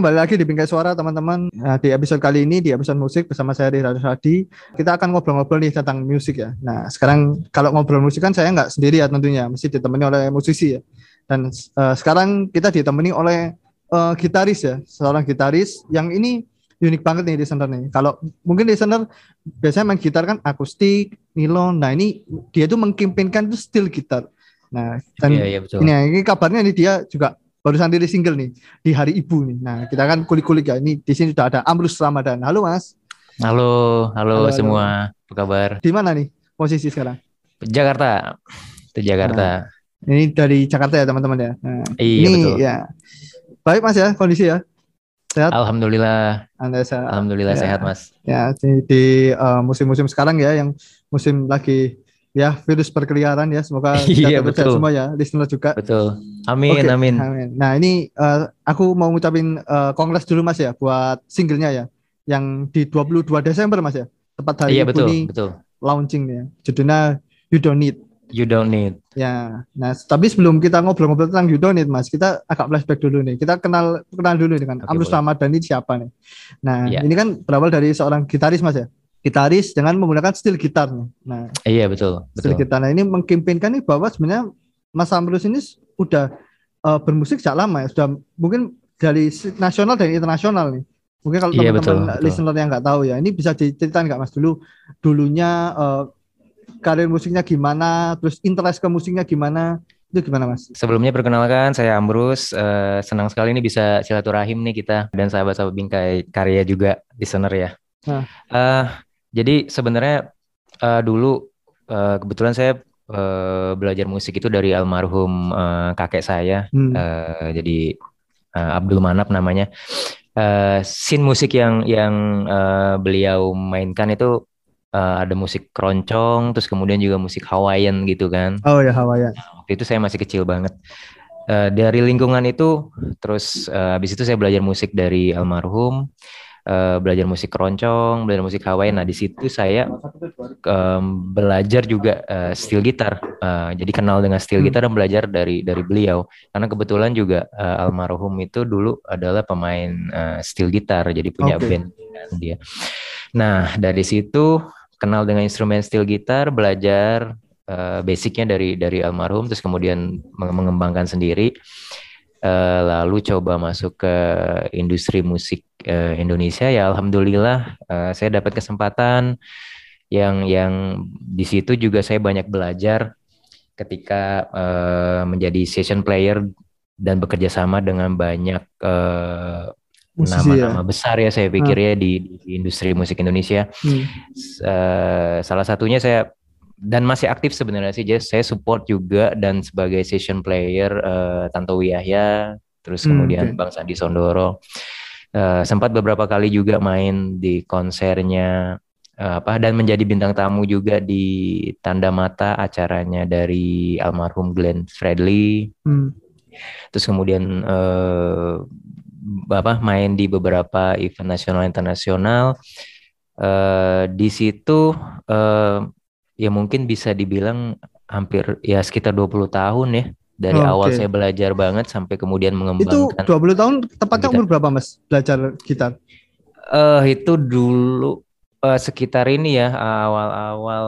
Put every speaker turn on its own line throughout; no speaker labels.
kembali lagi di Bingkai Suara teman-teman. Nah, Di episode kali ini, di episode musik bersama saya Rira Radi Kita akan ngobrol-ngobrol nih tentang musik ya. Nah sekarang kalau ngobrol musik kan saya nggak sendiri ya tentunya Mesti ditemani oleh musisi ya. Dan uh, sekarang kita ditemani oleh uh, gitaris ya Seorang gitaris yang ini unik banget nih listener nih. Kalau mungkin listener biasanya main gitar kan akustik, nilon Nah ini dia tuh mengkimpinkan itu steel gitar. Nah, dan
Iya, iya, betul.
ini, ini kabarnya nih dia juga barusan rilis single nih di hari ibu nih. Nah, kita kan kulik-kulik ya. Ini di sini sudah ada Amrus Ramadan. Halo Mas,
Halo, halo,
Halo, halo.
semua. Apa kabar?
di mana nih posisi sekarang?
Jakarta. Itu Jakarta.
Ini dari Jakarta ya teman-teman ya. Nah,
Iya,
ini
betul.
ya. Baik Mas ya kondisi ya. Sehat
Alhamdulillah,
Anda sehat.
alhamdulillah
Ya.
sehat, Mas.
Ya, di, di, uh, musim-musim sekarang ya yang musim lagi ya virus berkeliaran ya. Semoga
Iya,
sehat
betul.
semua ya, listener juga.
Betul. Amin,
Oke,
amin.
Nah ini eh, aku mau ngucapin eh, kongres dulu Mas ya buat singlenya ya, yang di 22 Desember Mas ya, tepat hari
Iya, betul,
ini
betul.
launching ya, judulnya You Don't Need.
You don't need.
Ya, nah tapi sebelum kita ngobrol-ngobrol tentang You Don't Need Mas, kita agak flashback dulu nih. Kita kenal kenal dulu dengan
Oke,
Amrus ini siapa nih? Nah
Iya.
ini kan berawal dari seorang gitaris Mas ya, gitaris dengan menggunakan steel gitar nih. Nah
Iya, betul,
steel
betul.
gitar. Nah ini mengkampanyekan nih bahwa sebenarnya Mas Amrus ini udah eh, bermusik sejak lama ya, sudah mungkin dari si- nasional dan internasional nih. Mungkin kalau
Iya, betul,
teman-teman
betul.
listener yang nggak tahu ya, ini bisa diceritain nggak Mas dulu dulunya eh, karir musiknya gimana, terus interest ke musiknya gimana, itu gimana Mas?
Sebelumnya perkenalkan, saya Ambrus. Eh, senang sekali ini bisa silaturahim nih kita dan sahabat-sahabat bingkai karya juga listener ya.
Nah.
Eh, jadi sebenarnya eh, dulu eh, kebetulan saya eh, belajar musik itu dari almarhum eh, kakek saya.
Hmm.
Eh, jadi eh, Abdul Manap namanya. Eh, scene musik yang yang eh, beliau mainkan itu eh, ada musik keroncong, terus kemudian juga musik Hawaiian gitu kan.
Oh ya Hawaiian.
Waktu itu saya masih kecil banget. Eh, dari lingkungan itu, terus eh, habis itu saya belajar musik dari almarhum, eh, belajar musik keroncong, belajar musik Hawaiian. Nah di situ saya em, belajar juga eh, steel gitar. Eh, jadi kenal dengan steel
Hmm.
gitar dan belajar dari dari beliau. Karena kebetulan juga eh, almarhum itu dulu adalah pemain eh, steel gitar, jadi punya
Oke.
band dia. Nah dari situ kenal dengan instrumen steel gitar, belajar eh, basicnya dari dari almarhum, terus kemudian menge- mengembangkan sendiri. Eh, lalu coba masuk ke industri musik eh, Indonesia ya alhamdulillah eh, saya dapat kesempatan yang yang di situ juga saya banyak belajar ketika eh, menjadi session player dan bekerja sama dengan banyak eh,
Musisi ya.
nama-nama besar ya saya pikir ya di, di industri musik Indonesia.
Hmm.
Eh, salah satunya saya dan masih aktif sebenarnya sih, jadi saya support juga dan sebagai session player eh, Tantowi Yahya, terus
Hmm,
kemudian
oke.
Bang Sandi Sondoro. Eh, sempat beberapa kali juga main di konsernya eh, apa dan menjadi bintang tamu juga di Tanda Mata acaranya dari almarhum Glenn Fredly.
Hmm.
Terus kemudian eh, apa main di beberapa event nasional internasional. Eh, di situ eh, ya mungkin bisa dibilang hampir ya sekitar 20 tahun ya dari
Oh,
awal saya belajar banget sampai kemudian
Itu
mengembangkan
20 tahun tepatnya
Gitar.
umur berapa Mas belajar gitar?
eh itu dulu eh, sekitar ini ya awal-awal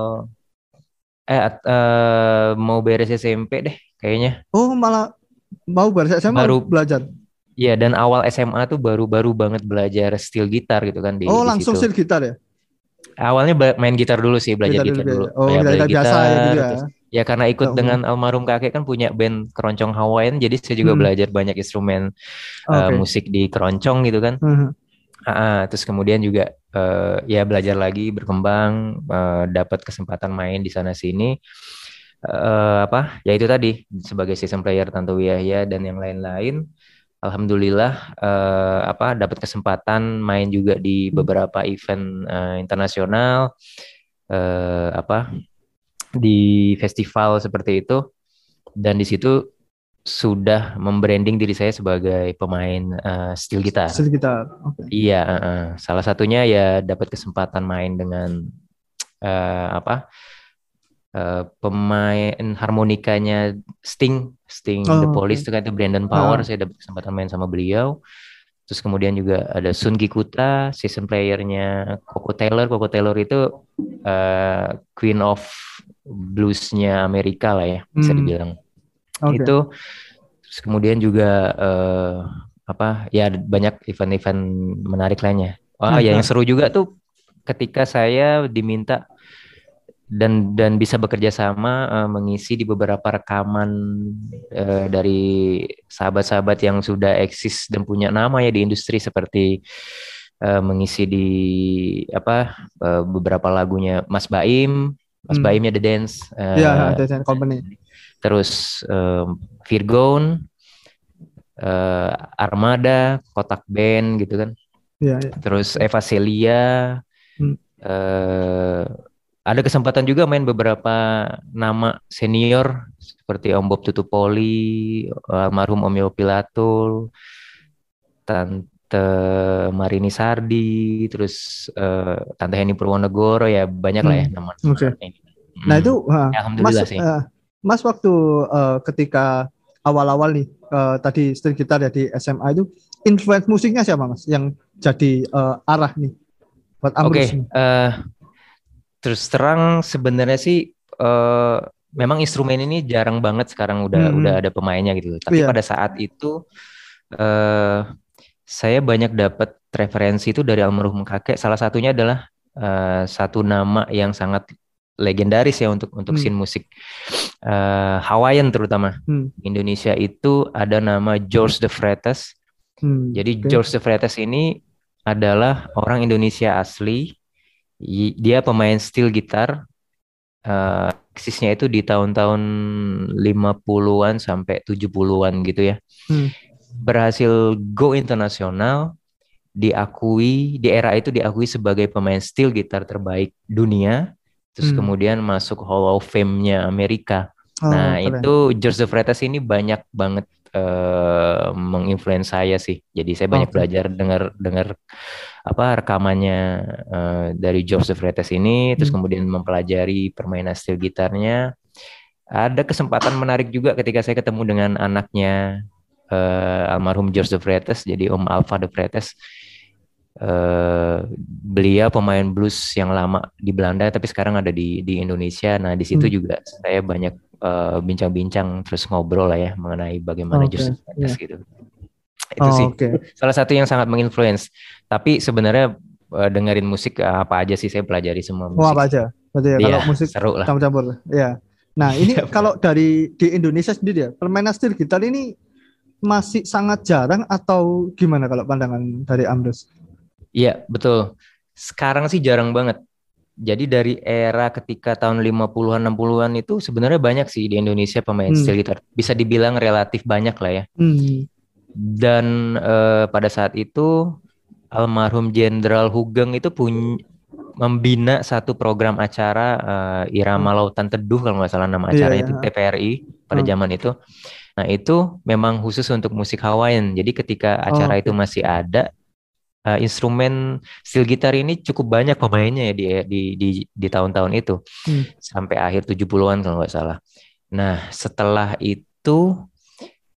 eh eh, mau beres SMP deh kayaknya.
Oh malah mau saya mau
Baru-
belajar.
Iya dan awal SMA tuh baru-baru banget belajar steel gitar gitu kan di,
oh
di
langsung
situ.
steel gitar ya?
Awalnya main gitar dulu sih, belajar
Gitar
gitar,
dulu
dulu.
Oh
Ya,
gitar,
belajar
gitar biasa ya gitu ya.
terus- ya karena ikut
Oh.
dengan almarhum kakek kan punya band keroncong Hawaiian, jadi saya juga
Hmm.
belajar banyak instrumen eh,
Oke.
musik di keroncong gitu kan.
Mhm.
Ah, terus kemudian juga uh, ya belajar lagi berkembang uh, dapat kesempatan main di sana sini uh, apa ya itu tadi sebagai season player Tanto Wiyahya dan yang lain-lain alhamdulillah uh, apa dapat kesempatan main juga di beberapa event uh, internasional uh, apa di festival seperti itu dan di situ sudah membranding diri saya sebagai pemain uh, steel gitar.
Steel gitar. Okay.
Iya, uh, salah satunya ya dapat kesempatan main dengan uh, apa? Uh, pemain harmonikanya Sting, Sting oh, The Police okay. itu kan itu Brandon Power, uh. saya dapat kesempatan main sama beliau. Terus kemudian juga ada Sun Gikuta, season playernya Coco Taylor. Coco Taylor itu uh, Queen of Bluesnya Amerika lah ya, bisa hmm. dibilang. Okay. Itu terus kemudian juga uh, apa ya banyak event-event menarik lainnya. Wah, oh, ya yang seru juga tuh ketika saya diminta dan dan bisa bekerja sama uh, mengisi di beberapa rekaman uh, dari sahabat-sahabat yang sudah eksis dan punya nama ya di industri seperti uh, mengisi di apa uh, beberapa lagunya Mas Baim, Mas hmm. Baimnya The Dance, uh,
ya, The Dance Company,
terus uh, Virgon, uh, Armada, Kotak Band gitu kan, ya, ya. terus Eva Celia. Hmm. Uh, ada kesempatan juga main beberapa nama senior seperti Om Bob Tutupoli, almarhum Om Yo Pilatul, Tante Marini Sardi, terus uh, Tante Heni Purwonegoro ya banyak lah ya hmm. nama.
Oke. Okay. Hmm. Nah itu uh, Mas, sih. Uh, Mas waktu uh, ketika awal-awal nih uh, tadi string gitar ya di SMA itu influence musiknya siapa Mas yang jadi uh, arah nih buat
Oke. Okay. Uh, terus terang sebenarnya sih uh, memang instrumen ini jarang banget sekarang udah hmm. udah ada pemainnya gitu. Tapi yeah. pada saat itu uh, saya banyak dapat referensi itu dari almarhum kakek. Salah satunya adalah uh, satu nama yang sangat legendaris ya untuk untuk hmm. scene musik uh, Hawaiian terutama hmm. Indonesia itu ada nama George de Freitas. Hmm. Jadi okay. George de Freitas ini adalah orang Indonesia asli dia pemain steel gitar uh, eksisnya itu di tahun-tahun 50-an sampai 70-an gitu ya. Hmm. Berhasil go internasional, diakui di era itu diakui sebagai pemain steel gitar terbaik dunia, terus hmm. kemudian masuk Hall of Fame-nya Amerika. Oh, nah, keren. itu George Freitas ini banyak banget uh, menginfluence saya sih. Jadi saya banyak okay. belajar dengar dengar apa rekamannya uh, dari George de Freitas ini, hmm. terus kemudian mempelajari permainan steel gitarnya. Ada kesempatan menarik juga ketika saya ketemu dengan anaknya uh, almarhum George de Freitas, jadi Om Alpha de Freitas. Uh, beliau pemain blues yang lama di Belanda tapi sekarang ada di di Indonesia. Nah di situ hmm. juga saya banyak bincang-bincang uh, terus ngobrol lah ya mengenai bagaimana okay. Freitas yeah. gitu. Itu oh, sih okay. salah satu yang sangat menginfluence. Tapi sebenarnya uh, dengerin musik uh, apa aja sih saya pelajari semua musik.
Oh, apa aja. Berarti ya, kalau iya, musik
seru lah.
campur-campur. Ya. Nah, ini iya, kalau dari di Indonesia sendiri ya, permainan steel gitar ini masih sangat jarang atau gimana kalau pandangan dari Amdos?
Iya, betul. Sekarang sih jarang banget. Jadi dari era ketika tahun 50-an 60-an itu sebenarnya banyak sih di Indonesia pemain hmm. steel gitar. Bisa dibilang relatif banyak lah ya. Hmm. Dan uh, pada saat itu almarhum Jenderal Hugeng itu punya membina satu program acara uh, Irama hmm. Lautan Teduh kalau nggak salah nama iya, acaranya yeah, itu TPRI pada hmm. zaman itu. Nah itu memang khusus untuk musik Hawaiian. Jadi ketika acara oh. itu masih ada uh, instrumen steel gitar ini cukup banyak pemainnya ya di di di, di tahun-tahun itu hmm. sampai akhir 70-an kalau nggak salah. Nah setelah itu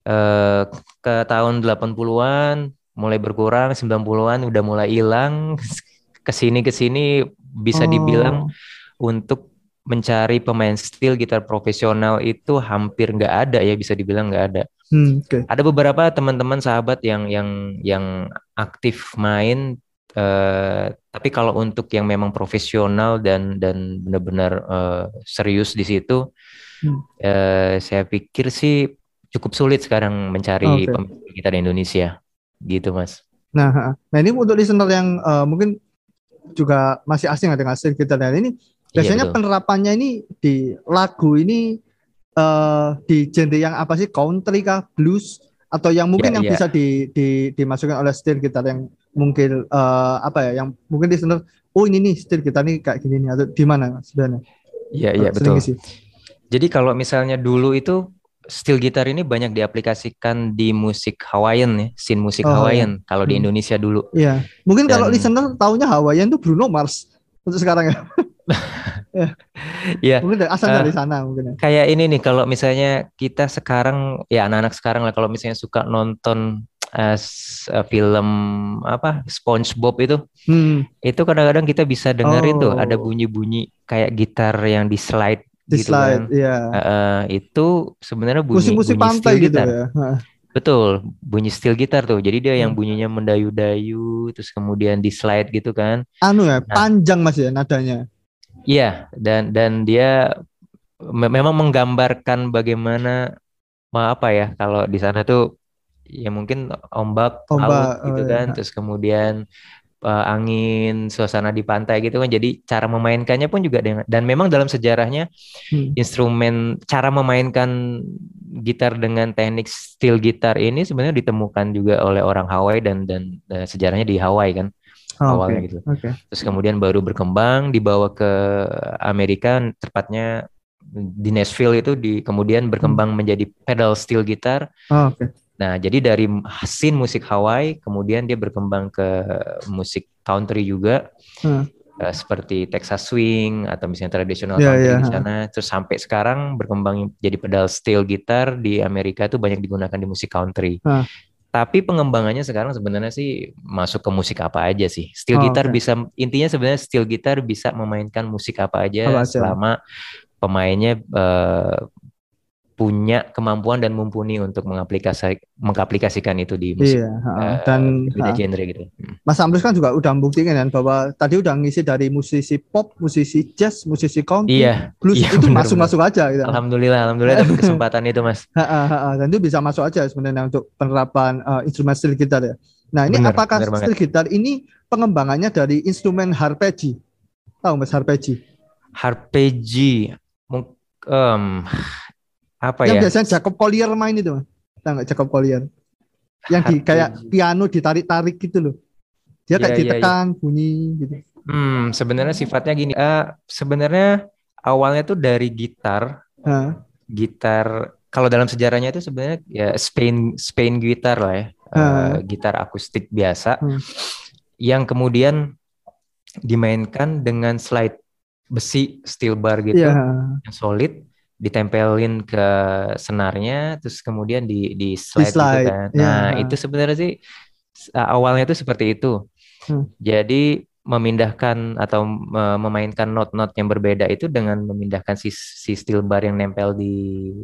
uh, ke tahun 80-an mulai berkurang 90-an udah mulai hilang ke sini ke sini bisa dibilang oh. untuk mencari pemain steel gitar profesional itu hampir nggak ada ya bisa dibilang nggak ada. Hmm, okay. Ada beberapa teman-teman sahabat yang yang yang aktif main, uh, tapi kalau untuk yang memang profesional dan dan benar-benar uh, serius di situ, hmm. uh, saya pikir sih cukup sulit sekarang mencari okay. pemain gitar Indonesia gitu mas.
Nah, nah ini untuk listener yang uh, mungkin juga masih asing dengan steel gitar nah ini biasanya
Iya, betul.
penerapannya ini di lagu ini uh, di genre yang apa sih country kah blues atau yang mungkin
Iya,
yang
iya.
bisa di, di dimasukkan oleh steel gitar yang mungkin uh, apa ya yang mungkin listener oh ini nih steel gitar nih kayak gini nih atau di mana sebenarnya
Iya, iya
Sering
betul.
isi.
Jadi kalau misalnya dulu itu steel gitar ini banyak diaplikasikan di musik Hawaiian ya, scene musik
Oh,
Hawaiian kalau di
Hmm.
Indonesia dulu.
Iya, mungkin kalau
Dan-
listener taunya Hawaiian tuh Bruno Mars untuk sekarang ya.
Iya.
Mungkin dari- asal
Eh,
dari sana mungkin ya.
Kayak ini nih kalau misalnya kita sekarang ya anak-anak sekarang lah kalau misalnya suka nonton eh, eh, film apa SpongeBob itu
Hmm,
itu kadang-kadang kita bisa dengar itu
Oh.
ada bunyi-bunyi kayak gitar yang di slide
di
gitu
slide,
kan.
iya.
Eh, eh, itu sebenarnya bunyi
Musik-musik
bunyi
pantai gitu
gitar.
ya.
Betul, bunyi steel gitar tuh. Jadi dia yang
Hmm.
bunyinya mendayu-dayu terus kemudian di slide gitu kan.
Anu ya,
Nah.
panjang Mas ya nadanya.
Iya, dan dan dia me- memang menggambarkan bagaimana ma- apa ya kalau di sana tuh ya mungkin ombak,
Ombak,
laut gitu
oh
kan,
iya.
terus kemudian eh, angin, suasana di pantai gitu kan. Jadi cara memainkannya pun juga dengan dan memang dalam sejarahnya
Hmm.
instrumen cara memainkan gitar dengan teknik steel gitar ini sebenarnya ditemukan juga oleh orang Hawaii dan dan eh, sejarahnya di Hawaii kan
Oh,
awalnya
Oke.
gitu.
Oke.
Terus kemudian baru berkembang dibawa ke Amerika tepatnya di Nashville itu di kemudian berkembang menjadi pedal steel gitar.
Oh, Oke.
Nah, jadi dari scene musik Hawaii kemudian dia berkembang ke musik country juga.
Hmm.
eh, seperti Texas swing atau misalnya tradisional
Iya,
country
iya,
di sana. Terus sampai sekarang berkembang jadi pedal steel gitar di Amerika itu banyak digunakan di musik country.
Ah.
Tapi pengembangannya sekarang sebenarnya sih masuk ke musik apa aja sih. Steel
Oh,
gitar
oke.
bisa intinya sebenarnya steel gitar bisa memainkan musik apa aja
Apa aja.
selama pemainnya eh, punya kemampuan dan mumpuni untuk mengaplikasi mengaplikasikan itu di musik
Iya,
eh,
dan
beda
heeh.
genre gitu. Hmm.
Mas Amrus kan juga udah membuktikan kan bahwa tadi udah ngisi dari musisi pop, musisi jazz, musisi country,
Iya,
blues
iya,
itu masuk-masuk aja gitu.
alhamdulillah, alhamdulillah dapat kesempatan itu mas.
Dan itu bisa masuk aja sebenarnya untuk penerapan uh, instrumen steel gitar ya. Nah ini
Benar,
apakah
banget.
steel gitar ini pengembangannya dari instrumen harpegi? Tahu mas? Harpegi,
mung- em, apa
Yang
ya?
biasanya Jacob Collier main itu mas. Tahu nggak Jacob Collier? Yang di kayak piano ditarik-tarik gitu loh. Dia kayak
iya,
ditekan bunyi gitu.
Hmm, sebenarnya sifatnya gini. eh sebenarnya awalnya tuh dari gitar,
Ha,
gitar. Kalau dalam sejarahnya itu sebenarnya ya Spain Spain gitar lah ya, eh,
Ah.
gitar akustik biasa,
Hmm.
yang kemudian dimainkan dengan slide besi steel bar gitu.
Iya.
yang solid ditempelin ke senarnya terus kemudian di di slide, gitu
slide,
kan.
iya.
Nah, itu sebenarnya sih awalnya itu seperti itu.
Hmm.
Jadi memindahkan atau me- memainkan not-not yang berbeda itu dengan memindahkan si si steel bar yang nempel di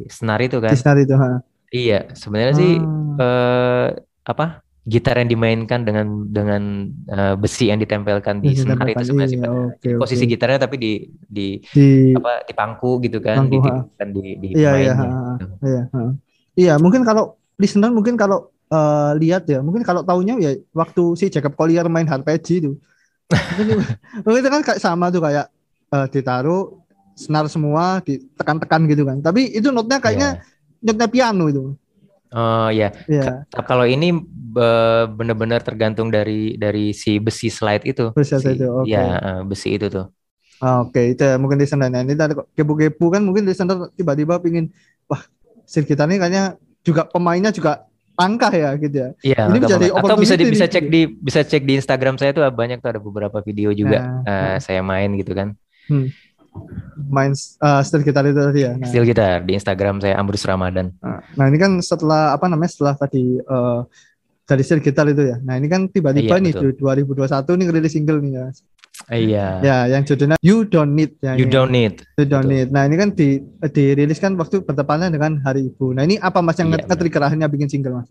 senar itu kan.
Di senar itu. Ha.
Iya, sebenarnya sih
Ah.
eh apa? Gitar yang dimainkan dengan dengan eh, besi yang ditempelkan di
Yang
senar itu sebenarnya
Iya, oke,
Posisi
oke.
gitarnya tapi di di
Di
apa di pangku gitu kan,
Pangku, ha.
ditipkan di di
Iya iya,
gitu.
iya. Iya, mungkin kalau listener mungkin kalau eh, lihat ya, mungkin kalau tahunya ya waktu si Jacob Collier main harpegi itu. mungkin, mungkin itu kan kayak sama tuh kayak eh, ditaruh senar semua ditekan-tekan gitu kan. Tapi itu notnya kayaknya notnya piano itu.
Oh ya, Ka- kalau ini be- benar-benar tergantung dari dari si besi slide itu.
Besi
Si-
itu, oke.
Ya, eh, besi itu tuh.
Ah, Oke, itu ya, mungkin listener. Nah, ini tadi kepo-kepo kan mungkin listener tiba-tiba pingin wah, gitar ini kayaknya juga pemainnya juga langkah ya gitu ya.
Iya,
Ini bisa.
Atau bisa di, bisa cek di bisa cek di Instagram saya tuh banyak tuh ada beberapa video juga
Nah,
eh, saya main gitu kan.
Main uh, steel gitar itu tadi ya. Nah,
Steel gitar di Instagram saya Ambrus Ramadan.
Nah ini kan setelah apa namanya setelah tadi eh dari steel gitar itu ya. Nah ini kan tiba-tiba
Iya,
nih
betul.
di 2021 nih ngerilis single nih ya.
Iya.
Ya yang judulnya You Don't Need ya.
You
ini.
don't need.
You Don't
betul.
Need. Nah ini kan di dirilis kan waktu bertepatan dengan Hari Ibu. Nah ini apa mas yang
Iya,
nge- nge-trigger akhirnya bikin single mas?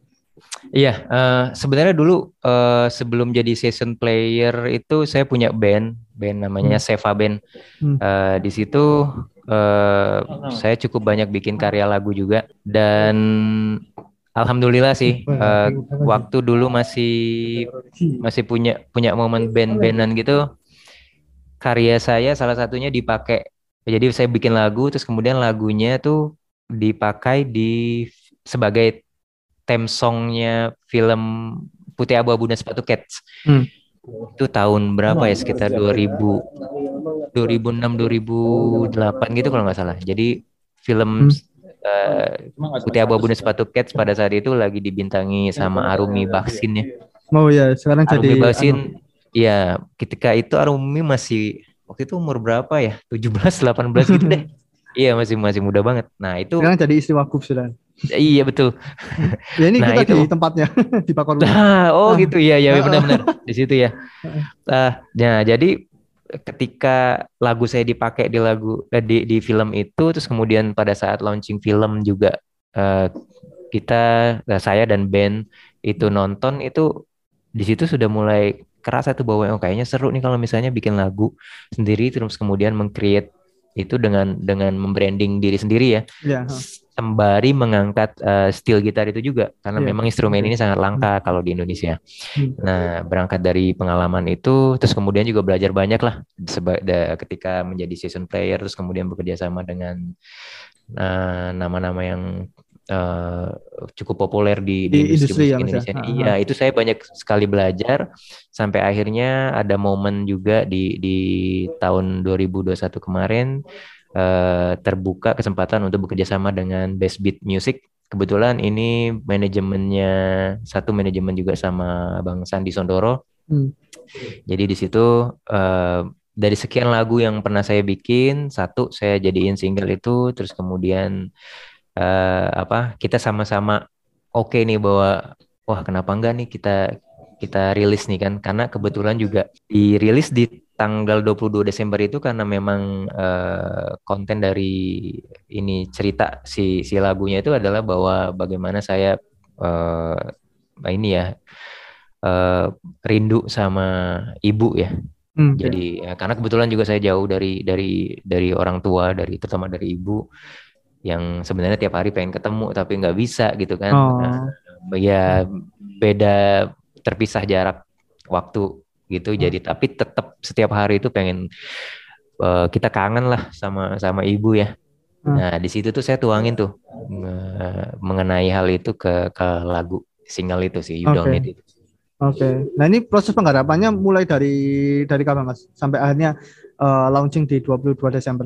Iya, eh, sebenarnya dulu eh, sebelum jadi session player itu saya punya band, band namanya Seva Band.
Hmm.
Eh, di situ eh, saya cukup banyak bikin karya lagu juga dan Alhamdulillah sih. Uh, waktu dulu masih masih punya punya momen band-bandan gitu. Karya saya salah satunya dipakai. Jadi saya bikin lagu, terus kemudian lagunya tuh dipakai di sebagai theme songnya film Putih Abu-Abu dan Sepatu Cats. Hmm. Itu tahun berapa ya? Sekitar 2000 2006 2008 gitu kalau nggak salah. Jadi film hmm uh, Putih Abu-Abu dan Sepatu Cats pada saat itu lagi dibintangi sama Arumi Baksin ya.
Oh ya, sekarang
Arumi
jadi
Baksin. Iya, ketika itu Arumi masih waktu itu umur berapa ya? 17, 18 gitu deh. Iya, masih masih muda banget. Nah, itu
Sekarang jadi istri wakuf sudah.
Iya betul.
ya ini nah, kita itu. di tempatnya di Pakor.
Nah, oh gitu ya, ya benar-benar di situ ya. Uh, nah, jadi ketika lagu saya dipakai di lagu eh, di di film itu terus kemudian pada saat launching film juga uh, kita uh, saya dan band itu nonton itu di situ sudah mulai kerasa tuh bahwa oh, kayaknya seru nih kalau misalnya bikin lagu sendiri terus kemudian mengcreate itu dengan dengan membranding diri sendiri ya. Yeah. Sembari mengangkat uh, steel gitar itu juga karena yeah. memang instrumen ini sangat langka hmm. kalau di Indonesia. Hmm. Nah, berangkat dari pengalaman itu terus kemudian juga belajar banyak lah seba ketika menjadi season player terus kemudian bekerja sama dengan eh, nama-nama uh, yang uh, cukup populer di, di, di industri, industri musik Indonesia. Ya. Iya, itu saya banyak sekali belajar sampai akhirnya ada momen juga di di tahun 2021 kemarin uh, terbuka kesempatan untuk bekerja sama dengan Best Beat Music. Kebetulan ini manajemennya satu manajemen juga sama Bang Sandi Sondoro. Hmm. Jadi di situ uh, dari sekian lagu yang pernah saya bikin, satu saya jadiin single itu, terus kemudian uh, apa kita sama-sama oke okay nih bahwa wah kenapa enggak nih kita kita rilis nih kan karena kebetulan juga dirilis di tanggal 22 Desember itu karena memang uh, konten dari ini cerita si si lagunya itu adalah bahwa bagaimana saya uh, ini ya uh, rindu sama ibu ya. Hmm, Jadi ya. karena kebetulan juga saya jauh dari dari dari orang tua dari terutama dari ibu yang sebenarnya tiap hari pengen ketemu tapi nggak bisa gitu kan oh. nah, ya beda terpisah jarak waktu gitu hmm. jadi tapi tetap setiap hari itu pengen uh, kita kangen lah sama sama ibu ya hmm. nah di situ tuh saya tuangin tuh uh, mengenai hal itu ke ke lagu single itu sih You okay. Don't Need It
Oke, okay. nah ini proses penggarapannya mulai dari dari kapan mas sampai akhirnya uh, launching di 22 Desember.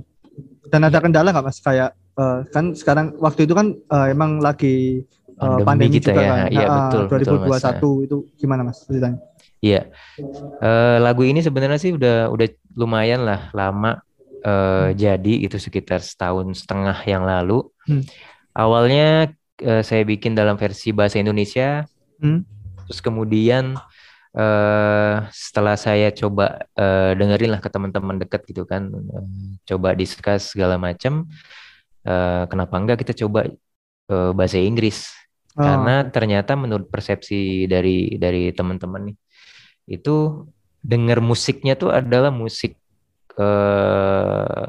Dan ada kendala nggak mas kayak uh, kan sekarang waktu itu kan uh, emang lagi uh, pandemi, pandemi kita juga ya. kan. Iya, betul, 2021 betul, itu gimana Mas ceritanya?
Iya. Uh, lagu ini sebenarnya sih udah udah lumayan lah lama uh, hmm. jadi itu sekitar setahun setengah yang lalu. Hmm. Awalnya uh, saya bikin dalam versi bahasa Indonesia. Hmm. Terus kemudian uh, setelah saya coba uh, dengerin lah ke teman-teman dekat gitu kan, uh, coba diskus segala macam uh, kenapa enggak kita coba uh, bahasa Inggris oh. karena ternyata menurut persepsi dari dari teman-teman nih itu dengar musiknya tuh adalah musik uh,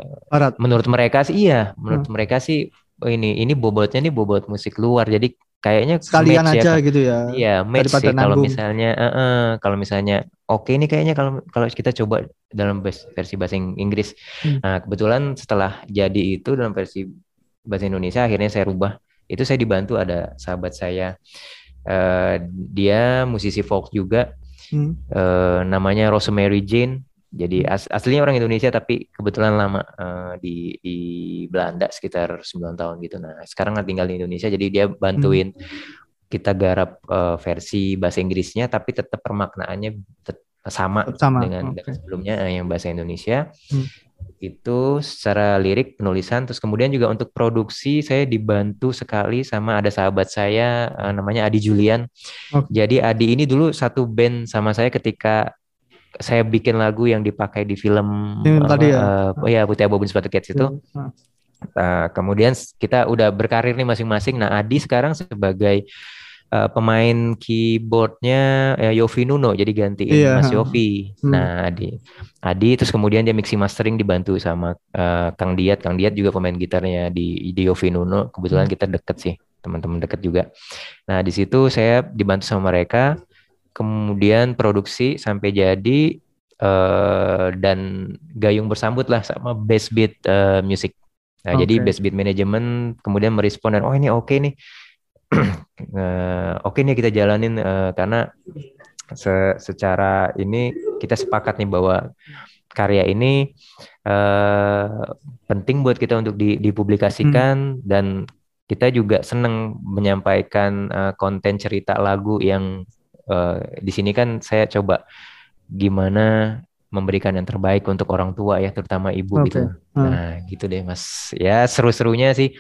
menurut mereka sih iya menurut hmm. mereka sih oh ini ini bobotnya nih bobot musik luar jadi kayaknya
sekalian ya, aja ya, gitu ya
iya match sih kalau misalnya uh, uh, kalau misalnya oke okay, ini kayaknya kalau kalau kita coba dalam versi bahasa Inggris hmm. nah kebetulan setelah jadi itu dalam versi bahasa Indonesia akhirnya saya rubah itu saya dibantu ada sahabat saya uh, dia musisi folk juga hmm. uh, namanya Rosemary Jane jadi hmm. as aslinya orang Indonesia tapi kebetulan lama uh, di di Belanda sekitar 9 tahun gitu nah sekarang tinggal di Indonesia jadi dia bantuin hmm. kita garap uh, versi bahasa Inggrisnya tapi tetap permaknaannya sama, sama. dengan, okay. dengan sebelumnya yang bahasa Indonesia hmm itu secara lirik penulisan terus kemudian juga untuk produksi saya dibantu sekali sama ada sahabat saya uh, namanya Adi Julian. Okay. Jadi Adi ini dulu satu band sama saya ketika saya bikin lagu yang dipakai di film
uh, tadi ya.
Uh, ya Putih Abu Sepatu Cats itu. Uh, kemudian kita udah berkarir nih masing-masing. Nah Adi sekarang sebagai uh, pemain keyboardnya ya Yofi Nuno jadi gantiin yeah. Mas Yofi. Hmm. Nah Adi, Adi terus kemudian dia mixing mastering dibantu sama uh, Kang Diat. Kang Diat juga pemain gitarnya di di Yofi Nuno. Kebetulan hmm. kita deket sih teman-teman dekat juga. Nah di situ saya dibantu sama mereka, kemudian produksi sampai jadi uh, dan gayung bersambut lah sama Best Beat uh, Music. Nah okay. jadi Best Beat Management kemudian merespon dan oh ini oke okay nih, uh, oke okay nih kita jalanin uh, karena se secara ini kita sepakat nih bahwa karya ini uh, penting buat kita untuk di, dipublikasikan hmm. dan kita juga senang menyampaikan uh, konten cerita lagu yang uh, di sini kan saya coba gimana memberikan yang terbaik untuk orang tua ya terutama ibu okay. gitu. Hmm. Nah, gitu deh Mas. Ya seru-serunya sih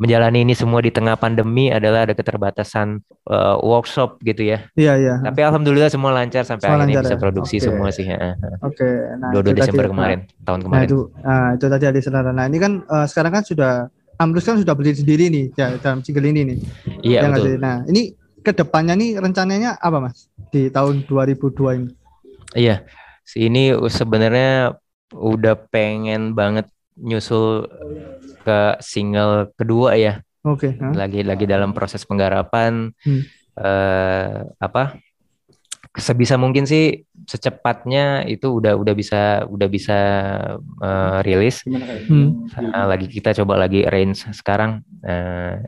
menjalani ini semua di tengah pandemi adalah ada keterbatasan uh, workshop gitu ya.
Iya iya.
Tapi alhamdulillah semua lancar sampai semua akhirnya bisa ya? produksi okay. semua sih.
Oke. Okay. Nah,
22 Desember tadi, kemarin, nah, tahun kemarin.
Nah itu, nah, itu tadi ada saudara. Nah ini kan uh, sekarang kan sudah Amrus kan sudah berdiri sendiri nih ya, dalam single ini nih.
Iya ya, betul.
Nah ini ke depannya nih rencananya apa mas di tahun 2002 ini?
Iya, ini sebenarnya udah pengen banget nyusul ke single kedua ya.
Oke. Okay, huh?
Lagi lagi dalam proses penggarapan. Hmm. Uh, apa? Sebisa mungkin sih secepatnya itu udah udah bisa udah bisa uh, rilis. Hmm. Uh, lagi kita coba lagi range sekarang. Uh,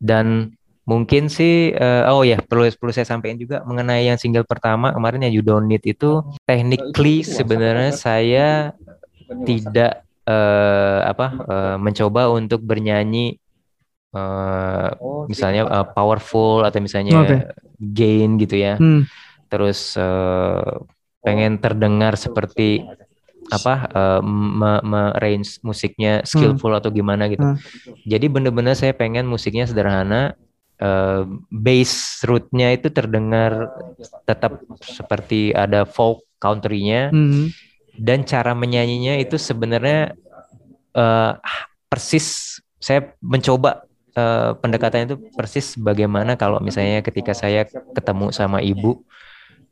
dan mungkin sih uh, oh ya perlu perlu saya sampaikan juga mengenai yang single pertama kemarin yang You Don't Need itu technically sebenarnya saya tidak uh, apa uh, mencoba untuk bernyanyi uh, misalnya uh, powerful atau misalnya okay. gain gitu ya. Hmm. Terus uh, pengen terdengar seperti apa uh, me, me range musiknya skillful hmm. atau gimana gitu. Hmm. Jadi bener-bener saya pengen musiknya sederhana, uh, bass rootnya itu terdengar tetap seperti ada folk countrynya. Hmm dan cara menyanyinya itu sebenarnya uh, persis saya mencoba uh, pendekatan itu persis bagaimana kalau misalnya ketika saya ketemu sama ibu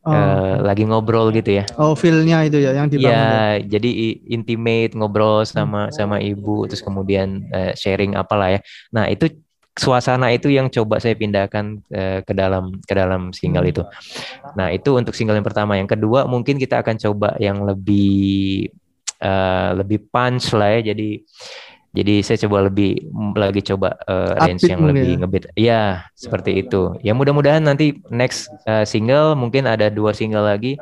oh. uh, lagi ngobrol gitu ya.
Oh, feelnya itu ya yang dibangun.
Ya, ya, jadi intimate ngobrol sama sama ibu terus kemudian uh, sharing apalah ya. Nah, itu suasana itu yang coba saya pindahkan uh, ke dalam ke dalam single itu. Nah, itu untuk single yang pertama. Yang kedua mungkin kita akan coba yang lebih uh, lebih punch lah ya. Jadi jadi saya coba lebih lagi coba uh, range yang lebih ya. ngebit. Ya, seperti itu. Ya mudah-mudahan nanti next uh, single mungkin ada dua single lagi.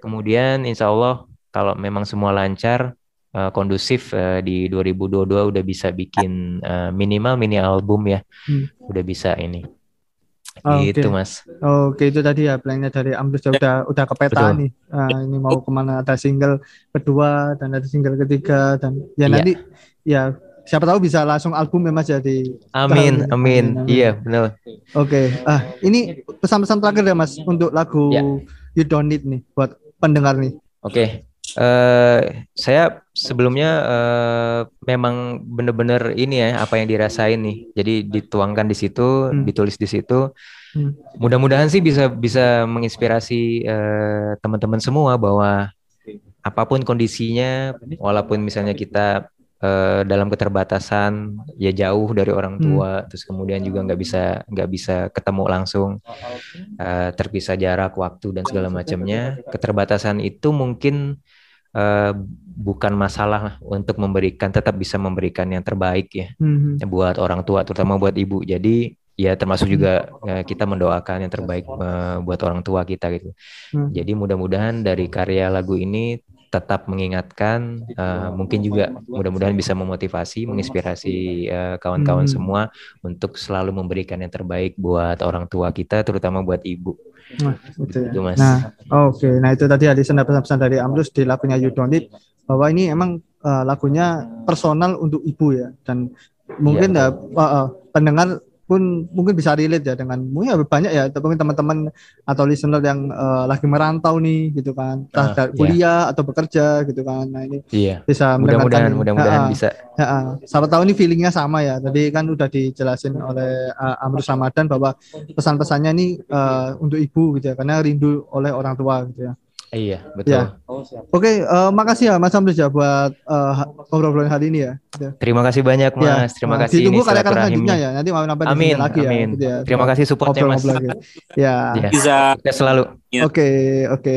Kemudian insya Allah kalau memang semua lancar uh, kondusif uh, di 2022 udah bisa bikin uh, minimal mini album ya. Hmm. Udah bisa ini. Oh, gitu okay. mas.
Oh, Oke okay. itu tadi ya plannya dari Ambrus ya udah udah kepeta nih. Uh, ini mau ke mana ada single kedua dan ada single ketiga dan ya yeah. nanti ya siapa tahu bisa langsung album ya mas jadi.
Amin, amin, amin. Iya benar.
Oke, okay. ah ini pesan-pesan terakhir ya mas untuk lagu yeah. You Don't Need nih buat pendengar nih.
Oke, okay. Uh, saya sebelumnya uh, memang benar-benar ini ya apa yang dirasain nih. Jadi dituangkan di situ, hmm. ditulis di situ. Hmm. Mudah-mudahan sih bisa bisa menginspirasi uh, teman-teman semua bahwa apa pun kondisinya, walaupun misalnya kita uh, dalam keterbatasan ya jauh dari orang hmm. tua hmm. terus kemudian juga nggak bisa nggak bisa ketemu langsung uh, terpisah jarak waktu dan segala macamnya keterbatasan itu mungkin uh, bukan masalah untuk memberikan tetap bisa memberikan yang terbaik ya hmm. buat orang tua terutama buat ibu jadi ya termasuk juga uh, kita mendoakan yang terbaik uh, buat orang tua kita gitu. Hmm. Jadi mudah-mudahan dari karya lagu ini tetap mengingatkan uh, mungkin juga mudah-mudahan bisa memotivasi menginspirasi kawan kawan-kawan hmm. semua untuk selalu memberikan yang terbaik buat orang tua kita terutama buat ibu
nah, gitu ya. mas nah oke okay. nah itu tadi ada pesan-pesan dari Amrus di lagunya You Don't Need bahwa ini emang uh, lagunya personal untuk ibu ya dan mungkin ya, ya uh, uh, pendengar pun mungkin bisa relate ya dengan mungkin ya banyak ya mungkin teman-teman atau listener yang uh, lagi merantau nih gitu kan. Entah uh, kuliah yeah. atau bekerja gitu kan. Nah ini
yeah. bisa mudah-mudahan mudah-mudahan bisa.
Ya, siapa tahu ini feelingnya sama ya. Tadi kan udah dijelasin oleh uh, Amrus Ramadan bahwa pesan-pesannya ini uh, untuk ibu gitu ya karena rindu oleh orang tua gitu ya
Iya, betul.
Ya. Oke, eh, makasih ya Mas Amris ya buat eh, ngobrol-ngobrol hari ini ya. Ya.
Terima kasih banyak
Ya,
Mas. Terima
eh,
kasih
Ditunggu
ini
karya-karya selanjutnya ya. Nanti mau
Amin,
sini lagi ya.
amin.
gitu ya.
Terima kasih supportnya Mas.
Lagi. Ya.
Ya.
Bisa
Sukses selalu.
Oke, oke.